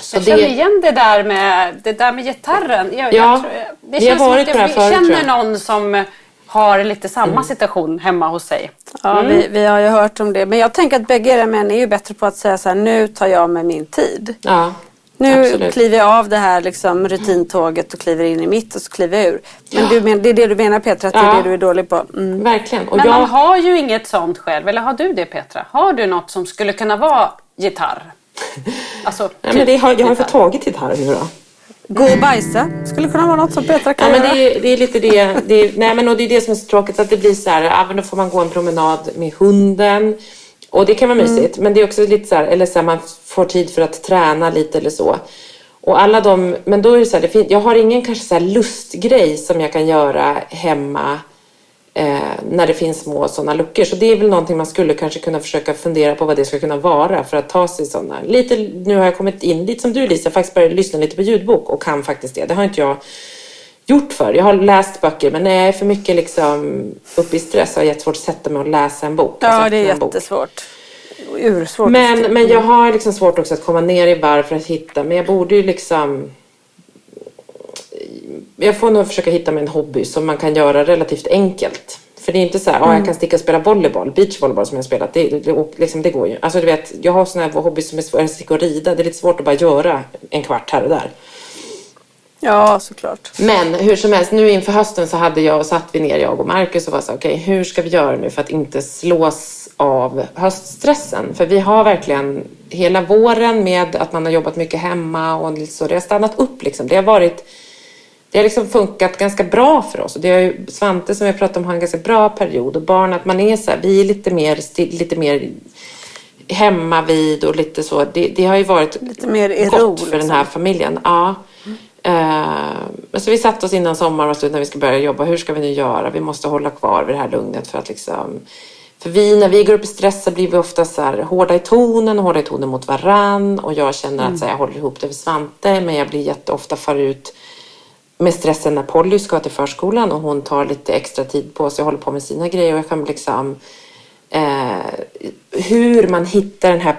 så Jag känner igen det där med, det där med gitarren. Jag, Ja, jag tror, det känns som att jag förut, känner jag. någon som har lite samma situation hemma hos sig. Ja, vi, vi har ju hört om det. Men jag tänker att bägge era män är ju bättre på att säga så här, nu tar jag med min tid. ja, Nu absolut. kliver jag av det här liksom, rutintåget och kliver in i mitt och så kliver jag ur. Men du men, det är det du menar Petra, att det är Ja. det du är dålig på? Mm. Verkligen. Och Men jag, man har ju inget sånt själv. Eller har du det Petra? Har du något som skulle kunna vara gitarr? Alltså, Nej, men det har, jag har gitarr. fått tagit gitarren nu då. Gå och bajsa skulle kunna vara något som Petra Ja, kan men göra. det, är, det är lite det. det är, nej, men och det är det som är så tråkigt. Att det blir så här, ja, men då får man gå en promenad med hunden. Och det kan vara mysigt. Men det är också lite så här, eller så här, man får tid för att träna lite eller så. Och alla de, men då är det så här, det fin, jag har ingen kanske så här lustgrej som jag kan göra hemma när det finns små sådana luckor. Så det är väl någonting man skulle kanske kunna försöka fundera på vad det ska kunna vara för att ta sig sådana. Lite, nu har jag kommit in lite som du Lisa, faktiskt börjat lyssna lite på ljudbok och kan faktiskt det. Det har inte jag gjort för. Jag har läst böcker men när jag är för mycket liksom uppe i stress har jag jättesvårt att sätta mig och läsa en bok. Ja, Alltså, det är jättesvårt. Ursvårt. Men, men jag har liksom svårt också att komma ner i varv för att hitta, men jag borde ju liksom jag får nog försöka hitta mig en hobby som man kan göra relativt enkelt. För det är inte så här, ja, jag kan sticka och spela volleyboll, beachvolleyboll som jag spelat. Det, liksom, det går ju. Alltså du vet, jag har såna här hobbys som är svåra, sticka och rida. Det är lite svårt att bara göra en kvart här och där. Ja, såklart. Men hur som helst, nu inför hösten så hade jag, satt vi ner, jag och Marcus och var så okej, okay, hur ska vi göra nu för att inte slås av höststressen? För vi har verkligen hela våren med att man har jobbat mycket hemma och så, det har stannat upp liksom. Det har varit det har liksom funkat ganska bra för oss. Och det har ju, Svante som jag pratade om har en ganska bra period och barn att man är så här, vi är lite mer, lite mer hemma vid och lite så. Det, det har ju varit lite mer gott för den här familjen. Ja. Uh, så vi satte oss innan sommaren slut när vi ska börja jobba. Hur ska vi nu göra? Vi måste hålla kvar vid det här lugnet för att liksom för vi, när vi går upp i stress så blir vi ofta så här hårda i tonen, hårda i tonen mot varann och jag känner mm. att så här, jag håller ihop det för Svante men jag blir jätteofta far ut med stressen när Polly ska till förskolan och hon tar lite extra tid på sig och håller på med sina grejer och jag kan liksom eh, hur man hittar den här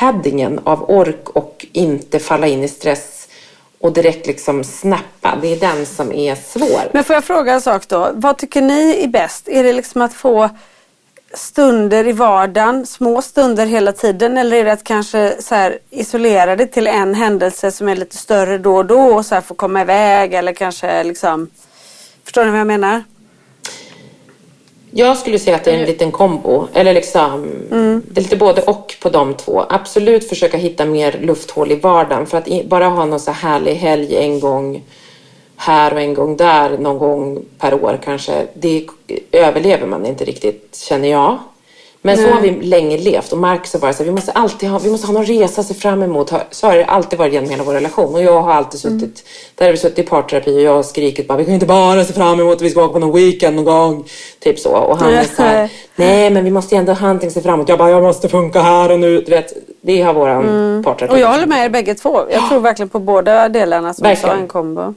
paddingen av ork och inte falla in i stress och direkt liksom snappa. Det är den som är svår. Men får jag fråga en sak då? Vad tycker ni är bäst? Är det liksom att få stunder i vardagen, små stunder hela tiden eller är det att kanske så här, isolera det till en händelse som är lite större då och då och så här, få komma iväg eller kanske liksom Förstår ni vad jag menar? Jag skulle säga att det är en liten kombo. Eller liksom, mm. Det är lite både och på de två. Absolut försöka hitta mer lufthål i vardagen. För att bara ha någon så härlig helg en gång här och en gång där någon gång per år kanske. Det överlever man inte riktigt känner jag. Men Nej. så har vi länge levt och Marcus har varit så här, vi måste alltid ha, vi måste ha någon resa att se fram emot. Så har det alltid varit genom hela vår relation och jag har alltid mm. suttit, mm. där har vi suttit i parterapi och jag har skrikit bara, vi kan inte bara se fram emot att vi ska åka på någon weekend någon gång. Typ så. Och han är så här, nej men vi måste ändå ha någonting att se fram emot. Jag bara, jag måste funka här och nu. Du vet, det har våran mm. parterapi. Och jag håller med er bägge två. Jag tror verkligen på båda delarna som verkligen. sa en kombo.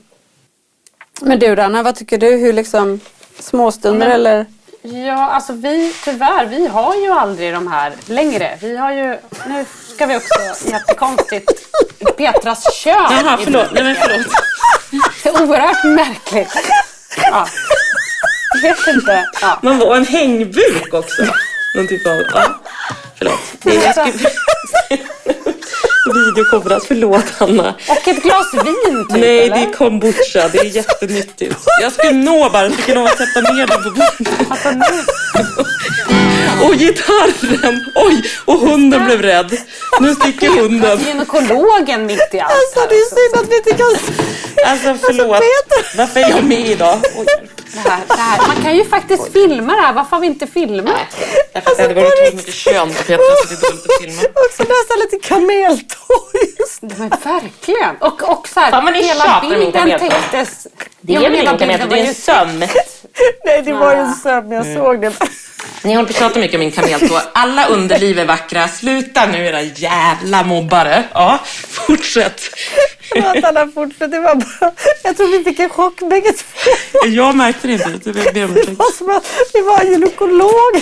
Men du Ranna, vad tycker du? Hur liksom småstunder men, eller? Ja, alltså vi tyvärr, vi har ju aldrig de här längre. Vi har ju, nu ska vi också, jättekonstigt, Petras kön. Jaha, förlåt. Nej, men förlåt. Det är oerhört märkligt. Ja. Jag vet inte. Ja. Man var en hängbuk också. Någon typ av, ja. Förlåt. Jag skulle videokonferens. Förlåt Hanna. Och ett glas vin typ, Nej, eller? det är kombucha. Det är jättenyttigt. Jag skulle nå bara. Jag fick lov att sätta ner det på bordet. Alltså, och gitarren! Oj! Och hunden blev rädd. Nu sticker hunden. Gynekologen mitt i allt Alltså det är synd att vi inte kan... Alltså förlåt. Alltså, Varför är jag med idag? Oj. Det här, det här. Man kan ju faktiskt filma det här. Varför har vi inte filmat? Därför att det hade varit mycket kön på Petra så det är dåligt att filma. Också nästan lite kameltår Men verkligen. Och, och så här, Fan, hela bilden täcktes. Det är väl ingen kameltår, det är en söm. Nej, det var ju en söm. Jag mm. såg det. Ni håller på att prata mycket om min kameltå. Alla underliv är vackra. Sluta nu era jävla mobbare. Ja, fortsätt. Förlåt Anna, fortsätt. Det var bara... Jag tror vi fick en chock bägge två. Jag märkte det inte. Det, det var som att vi var gynekolog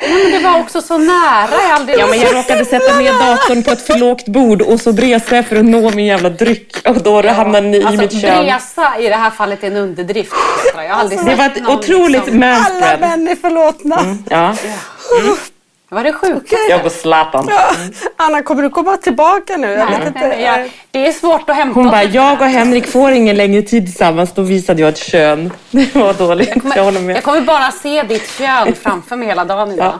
Nej, men det var också så nära. Jag, aldrig... ja, men jag råkade sätta ner datorn på ett för lågt bord och så bresa jag för att nå min jävla dryck. Och då ja. hamnade ni alltså, i mitt kön. Bresa i det här fallet är en underdrift. Jag har aldrig det var ett otroligt liksom... Alla män är förlåtna. Mm, ja. Mm. Var det sjukt? Okay. Jag går Zlatan. Ja. Anna, kommer du komma tillbaka nu? Jag vet inte. Jag, det är svårt att hämta Hon bara, jag och Henrik får ingen längre tid tillsammans. Då visade jag ett kön. Det var dåligt. Jag kommer, jag håller med. Jag kommer bara se ditt kön framför mig hela dagen idag.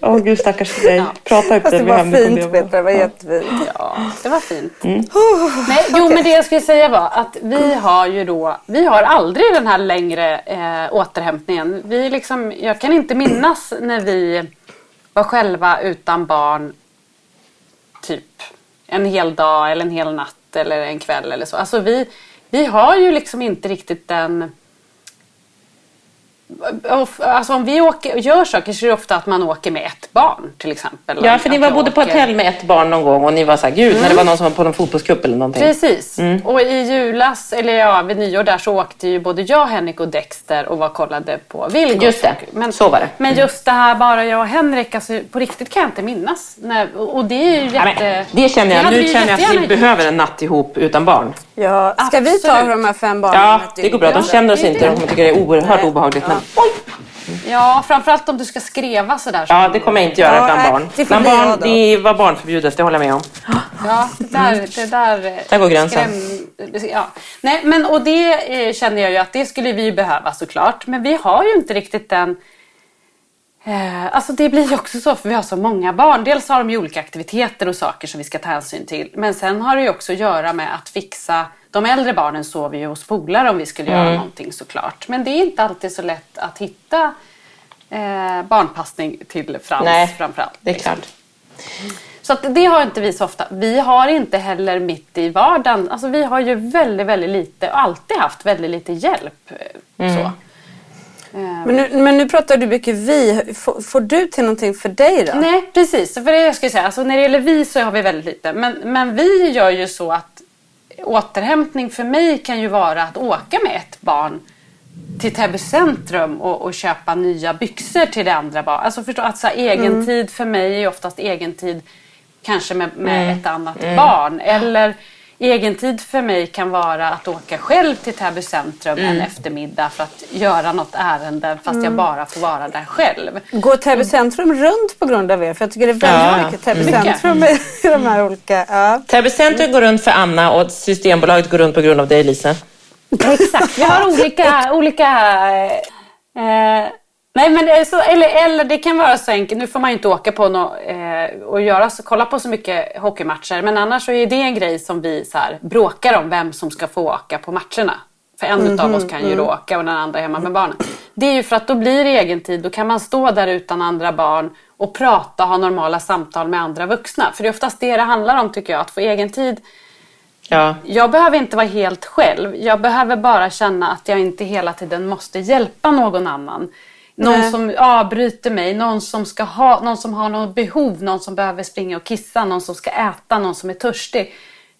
Åh oh, gud, stackars dig. Ja. Prata inte med Henrik Det var fint, Petra. Det var jättefint. Ja, det var fint. Mm. Nej, jo, okay. men det jag skulle säga var att vi har ju då, vi har aldrig den här längre eh, återhämtningen. Vi liksom, jag kan inte minnas när vi var själva utan barn typ en hel dag eller en hel natt eller en kväll eller så. Alltså vi, vi har ju liksom inte riktigt den Alltså om vi åker, gör saker så är det ofta att man åker med ett barn till exempel. Ja, för ni var både på hotell med ett barn någon gång och ni var så här, gud, mm. när det var någon som var på någon fotbollscup eller någonting. Precis. Mm. Och i julas, eller ja, vid nyår där så åkte ju både jag, Henrik och Dexter och var kollade på Vilgot. Just det, men, så var det. Men mm. just det här bara jag och Henrik, alltså, på riktigt kan jag inte minnas. Nej, och det är ju jätte... Ja, det känner jag, nu känner jag att vi behöver en natt ihop utan barn. Ja, ska Absolut. vi ta de här fem barnen? Ja, det går bra. De känner oss inte, de tycker det är oerhört obehagligt. Men... Oj! Ja, framförallt om du ska skreva sådär. Ja, det kommer jag inte göra Ja, bland nej, barn. det Bland barn, det var barnförbjudet, det håller jag med om. Ja, det där... Det där, eh, Där går gränsen. skräm- ja. Nej, men och det eh, känner jag ju att det skulle vi ju behöva såklart. Men vi har ju inte riktigt den... Eh, alltså det blir ju också så för vi har så många barn. Dels har de ju olika aktiviteter och saker som vi ska ta hänsyn till. Men sen har det ju också att göra med att fixa... De äldre barnen sover ju hos polare om vi skulle Mm. göra någonting såklart. Men det är inte alltid så lätt att hitta eh, barnpassning till Frans Nej, framförallt. det är liksom. klart. Så att det har inte vi så ofta. Vi har inte heller mitt i vardagen. Alltså vi har ju väldigt, väldigt lite och alltid haft väldigt lite hjälp. eh, Så. Men nu, men nu pratar du mycket vi. Får, får du till någonting för dig då? Nej, precis. För det jag skulle säga, alltså när det gäller vi så har vi väldigt lite. Men, men vi gör ju så att återhämtning för mig kan ju vara att åka med ett barn till Täby centrum och, och köpa nya byxor till det andra barnet. Alltså förstå att så här, egen Mm. tid för mig är oftast egen tid kanske med, med Mm. ett annat barn. Eller egen tid för mig kan vara att åka själv till Täby centrum Mm. en eftermiddag för att göra något ärende fast jag bara får vara där själv. Går Täby centrum runt på grund av er? För jag tycker det är väldigt Ja, mycket Täby centrum i de här olika... Ja. Täby Center går runt för Anna och Systembolaget går runt på grund av dig, Lisa. Exakt, vi har olika... olika eh, nej men så, eller, eller det kan vara så enkelt, nu får man ju inte åka på no, eh, och göra, så, kolla på så mycket hockeymatcher. Men annars så är det en grej som vi så här, bråkar om vem som ska få åka på matcherna. För en utav oss kan ju då åka och den andra är hemma med barnen. Det är ju för att då blir det egen tid, då kan man stå där utan andra barn och prata ha normala samtal med andra vuxna. För det är oftast det det handlar om tycker jag, att få egen tid Ja. jag behöver inte vara helt själv. Jag behöver bara känna att jag inte hela tiden måste hjälpa någon annan. Någon Nej. som avbryter mig, någon som, ska ha, någon som har något behov, någon som behöver springa och kissa, någon som ska äta, någon som är törstig.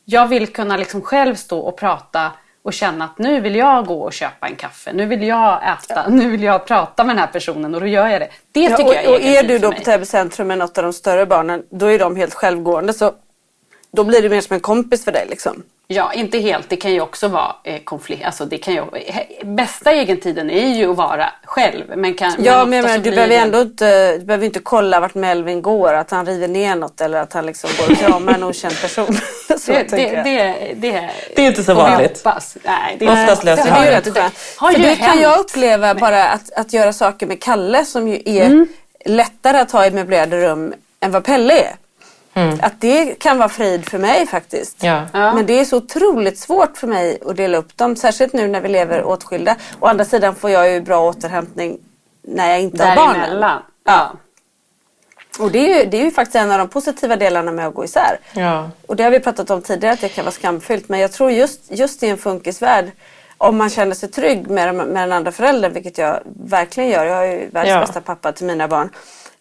Jag vill kunna liksom själv stå och prata och känna att nu vill jag gå och köpa en kaffe, nu vill jag äta, nu vill jag prata med den här personen och då gör jag det. Det Ja, tycker och, jag är och är du då på Täby centrum med något av de större barnen, då är de helt självgående. Så då blir det mer som en kompis för dig liksom. Ja, inte helt. Det kan ju också vara eh, konflikt. Alltså, det kan ju, he- bästa egentiden är ju att vara själv. Men kan, Ja, men men du behöver det- ändå inte, du behöver inte kolla vart Melvin går, att han river ner något eller att han liksom går och kramar en okänd person. så Det, det, det, det, Det är inte så vanligt. hoppas. Nej, det Oftast det- löser det är ju det. rätt skönt. Har För ju det kan jag uppleva bara att, att göra saker med Kalle som ju är Mm. lättare att ha i möblerade rum än vad Pelle är. Mm. Att det kan vara frid för mig faktiskt. Ja. Ja. Men det är så otroligt svårt för mig att dela upp dem. Särskilt nu när vi lever åtskilda. Å andra sidan får jag ju bra återhämtning när jag inte har barnen. Ja. Och det är, ju, det är ju faktiskt en av de positiva delarna med att gå isär. Ja. Och det har vi pratat om tidigare att det kan vara skamfyllt. Men jag tror just, just i en funkisvärld, om man känner sig trygg med, med den andra föräldern, vilket jag verkligen gör. Jag är ju världens Ja. bästa pappa till mina barn.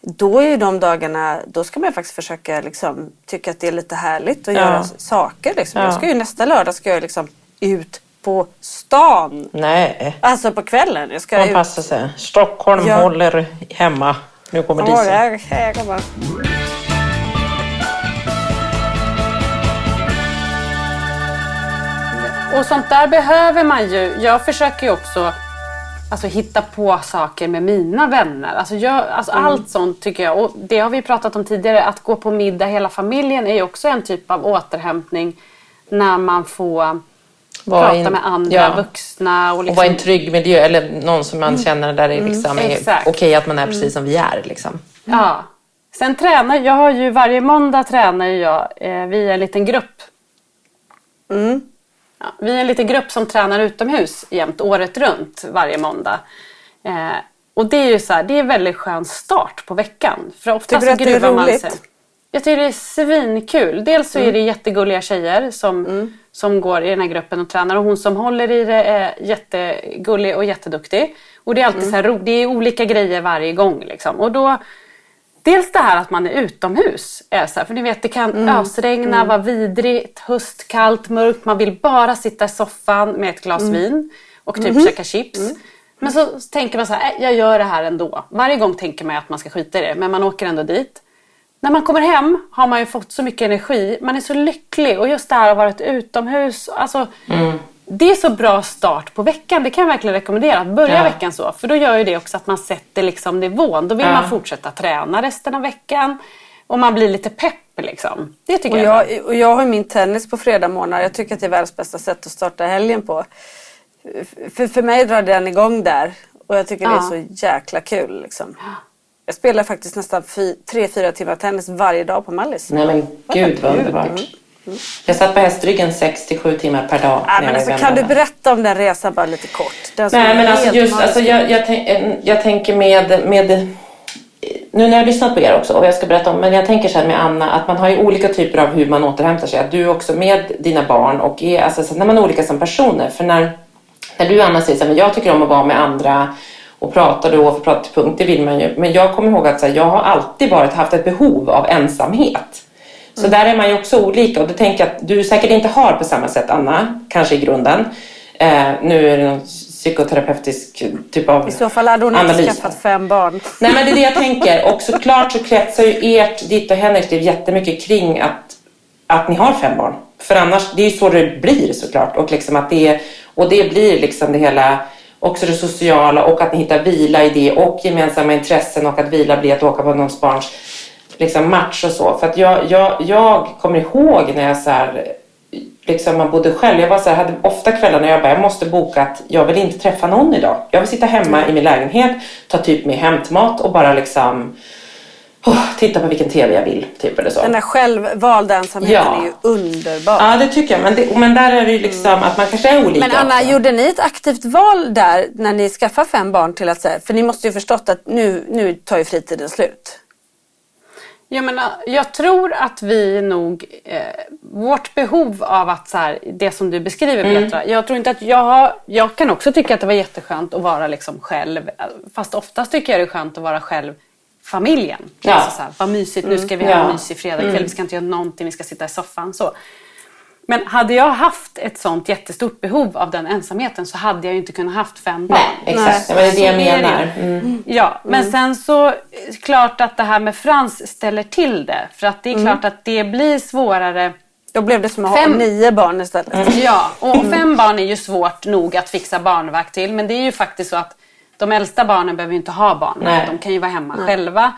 Då är ju de dagarna, då ska man faktiskt försöka liksom, tycka att det är lite härligt att Ja. göra saker. Liksom. Ja. Jag ska ju nästa lördag ska jag liksom ut på stan. Nej, Alltså på kvällen. Jag ska man ut. passar sig. Stockholm Ja. håller hemma. Nu kommer Lisa. jag- jag kommer. Och sånt där behöver man ju. Jag försöker ju också alltså, hitta på saker med mina vänner. Alltså, jag, alltså, Mm. Allt sånt tycker jag. Och det har vi pratat om tidigare. Att gå på middag hela familjen är ju också en typ av återhämtning. När man får Var prata in- med andra ja. vuxna. Och Och liksom, vara i en trygg miljö eller någon som man känner där det liksom är Exakt. okej att man är precis som vi är. Liksom. Ja. Sen tränar jag har ju varje måndag tränar jag. Eh, vi är en liten grupp. Ja, vi är en liten grupp som tränar utomhus jämt året runt varje måndag. Eh, och det är ju så här, det är en väldigt skön start på veckan. För ofta Tycker du att det är roligt? sig. Jag tycker det är svinkul. Dels så är det jättegulliga tjejer som, som går i den här gruppen och tränar. Och hon som håller i det är jättegullig och jätteduktig. Och det är alltid så här, det är olika grejer varje gång. Liksom. Och då, Dels det här att man är utomhus. Är så här, för ni vet det kan ösregna, vara vidrigt, höstkallt, mörkt. Man vill bara sitta i soffan med ett glas vin och typ käka chips. Men så tänker man så här, "Äh, jag gör det här ändå. Varje gång tänker man att man ska skita i det, men man åker ändå dit. När man kommer hem har man ju fått så mycket energi. Man är så lycklig och just det här att ha varit utomhus. Alltså, det är så bra start på veckan. Det kan jag verkligen rekommendera. Att börja Ja. veckan så. För då gör ju det också att man sätter liksom nivån. Då vill Ja. man fortsätta träna resten av veckan. Och man blir lite pepp liksom. Det tycker Och jag jag, och jag har ju min tennis på fredag morgnar. Jag tycker att det är världens bästa sätt att starta helgen på. För, för mig drar den igång där. Och jag tycker det Ja. är så jäkla kul. Liksom. Jag spelar faktiskt nästan fy, tre, fyra timmar tennis varje dag på Mallis. Nej men gud vad underbart. Jag satt på hästryggen 6 till 7 timmar per dag. När men alltså, kan du berätta om den resan bara lite kort? Den som Nej men alltså just, alltså, jag, jag, tänk, jag tänker med, med nu när jag har lyssnat på er också och jag ska berätta om, men jag tänker så här med Anna att man har ju olika typer av hur man återhämtar sig. Att du också med dina barn och är, alltså, så när man är olika som personer. För när, när du Anna säger så här, men jag tycker om att vara med andra och prata då och prata till punkt, det vill man ju. Men jag kommer ihåg att så här, jag har alltid varit, haft ett behov av ensamhet. Så där är man ju också olika och då tänker jag att du säkert inte har på samma sätt Anna, kanske i grunden. Eh, nu är det någon psykoterapeutisk typ av I så fall hade hon inte analys. skaffat fem barn. Nej men det är det jag tänker. Och såklart så kretsar ju ert, ditt och Henriks liv jättemycket kring att, att ni har fem barn. För annars, det är ju så det blir såklart. Och, liksom att det, och det blir liksom det hela, också det sociala och att ni hittar vila i det och gemensamma intressen och att vila blir att åka på någons barns liksom, match och så. För att jag, jag, jag kommer ihåg när jag så här, liksom man bodde själv. Jag var så här, hade ofta kvällar när jag bara, jag måste boka att jag vill inte träffa någon idag. Jag vill sitta hemma i min lägenhet, ta typ med hämtmat och bara liksom oh, titta på vilken TV jag vill. Typ eller så. Den där självvalda ensamheten Ja. är ju underbar. Ja, det tycker jag. Men, det, men där är det ju liksom att man kanske är olika Men Anna, också. gjorde ni ett aktivt val där när ni skaffade fem barn till att säga, för ni måste ju förstått att nu, nu tar ju fritiden slut. Jag, menar, jag tror att vi nog, eh, vårt behov av att så här, det som du beskriver Mm. Petra, jag tror inte att jag har, jag kan också tycka att det var jätteskönt att vara liksom själv, fast oftast tycker jag det är skönt att vara själv familjen. Ja. Alltså så här, vad mysigt, nu ska vi ha en mysig fredagkväll, vi ska inte göra någonting, vi ska sitta i soffan. Så. Men hade jag haft ett sånt jättestort behov av den ensamheten så hade jag ju inte kunnat haft fem barn. Nej, exakt. Men det är det jag menar. ju. Mm. Ja, men sen så eh, klart att det här med Frans ställer till det. För att det är klart att det blir svårare. Då blev det som att ha Fem. nio barn istället. Ja, och fem barn är ju svårt nog att fixa barnvakt till. Men det är ju faktiskt så att de äldsta barnen behöver ju inte ha barn. Nej. De kan ju vara hemma själva.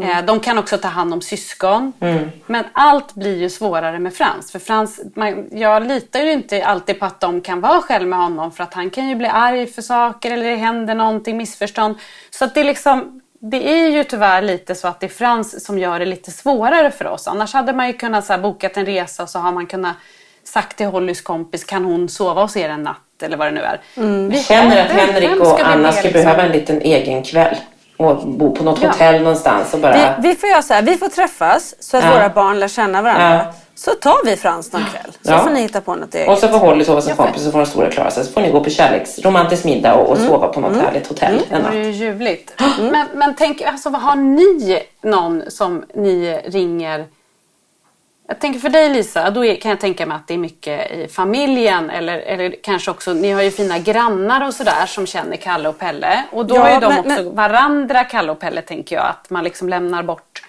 Eh, De kan också ta hand om syskon. Mm. Men allt blir ju svårare med Frans. För Frans, man, jag litar ju inte alltid på att de kan vara själv med honom. För att han kan ju bli arg för saker eller det händer någonting, missförstånd. Så att det är liksom, det är ju tyvärr lite så att det är Frans som gör det lite svårare för oss. Annars hade man ju kunnat så här, bokat en resa och så har man kunnat sagt till Hollys kompis, kan hon sova hos er en natt? Eller vad det nu är. Vi Jag känner att Henrik och vi Anna skulle liksom? behöva en liten egen kväll. Och bo på något Ja. hotell någonstans och bara... Vi, vi får göra så här, vi får träffas så att Ja. våra barn lär känna varandra. Ja. Så tar vi Frans någon kväll. Så får ni hitta på något eget. Och så får Holly sova som kompis och får den stora klara sig. Så får ni gå på kärleks, romantisk middag och, och Mm. sova på något härligt hotell en Det är ju ljuvligt. Men, men tänk, alltså, vad har ni någon som ni ringer? Jag tänker för dig Lisa, då är, kan jag tänka mig att det är mycket i familjen eller, eller kanske också, ni har ju fina grannar och sådär som känner Kalle och Pelle. Och då Ja, är de men- också men- varandra, Kalle och Pelle, tänker jag. Att man liksom lämnar bort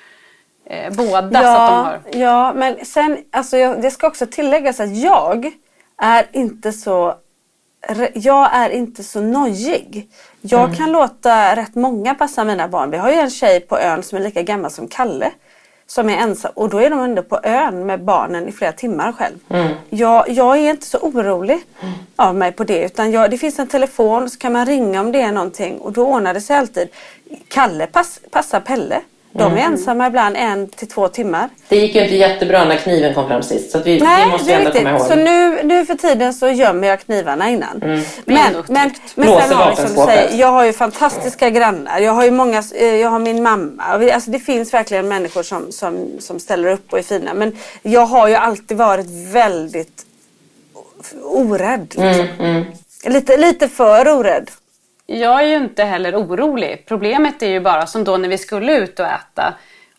eh, båda så att de Ja, har... ja, men sen, alltså jag, det ska också tilläggas att jag är inte så jag är inte så nojig. Jag Mm. kan låta rätt många passa mina barn. Vi har ju en tjej på ön som är lika gammal som Kalle. Som är ensam. Och då är de ändå på ön med barnen i flera timmar själv. Mm. Jag, jag är inte så orolig av mig på det. Utan jag, det finns en telefon så kan man ringa om det är någonting. Och då ordnar det sig alltid. Kalle pass, passar Pelle. De Mm. är ensamma ibland en till två timmar. Det gick ju inte jättebra när kniven kom fram sist. Så att vi, Nej, det måste vi det är ändå komma ihåg. riktigt. Så nu, nu för tiden så gömmer jag knivarna innan. Är Men, men, men sen har vi som du säger, jag har ju fantastiska grannar. Jag har ju många, eh, jag har min mamma. Vi- Alltså det finns verkligen människor som, som, som ställer upp och är fina. Men jag har ju alltid varit väldigt orädd. Liksom. Mm, Lite, lite för orädd. Jag är ju inte heller orolig. Problemet är ju bara som då när vi skulle ut och äta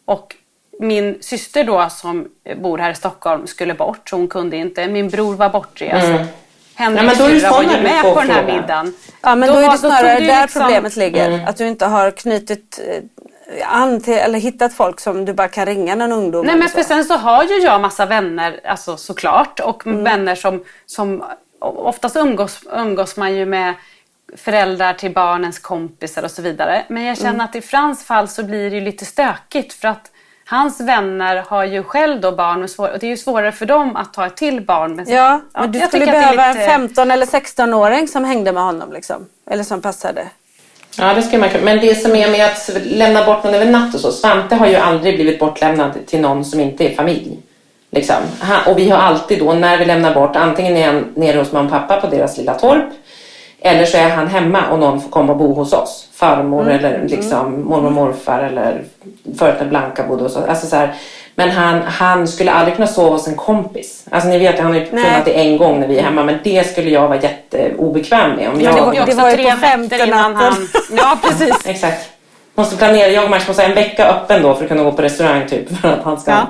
och min syster då som bor här i Stockholm skulle bort så hon kunde inte. Min bror var bortrest. Mm. Henriks Ja, men då är det syrra var ju med på den här fråga. middagen. Ja men då, är var- det snarare där liksom- problemet ligger. Mm. Att du inte har knutit eh, an till, eller hittat folk som du bara kan ringa någon ungdom. Nej men så. för sen så har ju jag massa vänner, alltså såklart. Och Mm. vänner som, som oftast umgås, umgås man ju med föräldrar till barnens kompisar och så vidare. Men jag känner mm. att i Frans fall så blir det ju lite stökigt för att Hans vänner har ju själv då barn och, svår, och det är ju svårare för dem att ta ett till barn. Men, ja, ja, men du skulle behöva lite... en 15 eller 16-åring som hängde med honom liksom. Eller som passade. Ja, det skulle man kunna. Men det som är med att lämna bort någon över natt och så. Svante har ju aldrig blivit bortlämnad till någon som inte är familj. Liksom. Och vi har alltid då, när vi lämnar bort, antingen är han nere hos mamma och pappa på deras lilla torp. Eller så är han hemma och någon får komma och bo hos oss. Farmor mm. eller mm. liksom mormor och morfar eller förut när Blanka bodde hos oss. Alltså så här, men han, han skulle aldrig kunna sova hos en kompis. Alltså ni vet, han har ju kunnat det en gång när vi är hemma. Men det skulle jag vara jätteobekväm med. Om jag... Men det var, det var ju på femte natten. Ja, precis. Exakt. Måste planera. Jag och Max måste ha en vecka öppen då för att kunna gå på restaurang typ. För att han ska... Ja.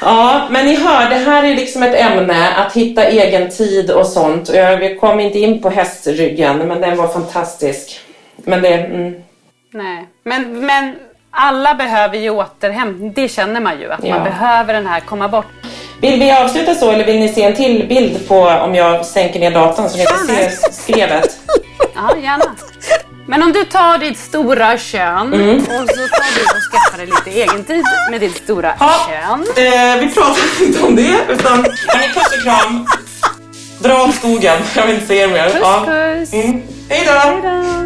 Ja, men ni hör, det här är liksom ett ämne, att hitta egen tid och sånt. Jag kom inte in på hästryggen, men den var fantastisk. Men det... Mm. Nej, men, men alla behöver ju återhämtning. Det känner man ju, att ja. man behöver den här komma bort. Vill vi avsluta så eller vill ni se en till bild på om jag sänker ner datorn så ni kan se skrevet? Ja, gärna. Men om du tar ditt stora kön mm. och så tar du och skaffar dig lite egen tid med ditt stora ha, kön. Eh, vi pratar inte om det utan hörni, puss och kram. Dra åt skogen. Jag vill inte se er mer. Puss ja. puss. Mm. Hej då.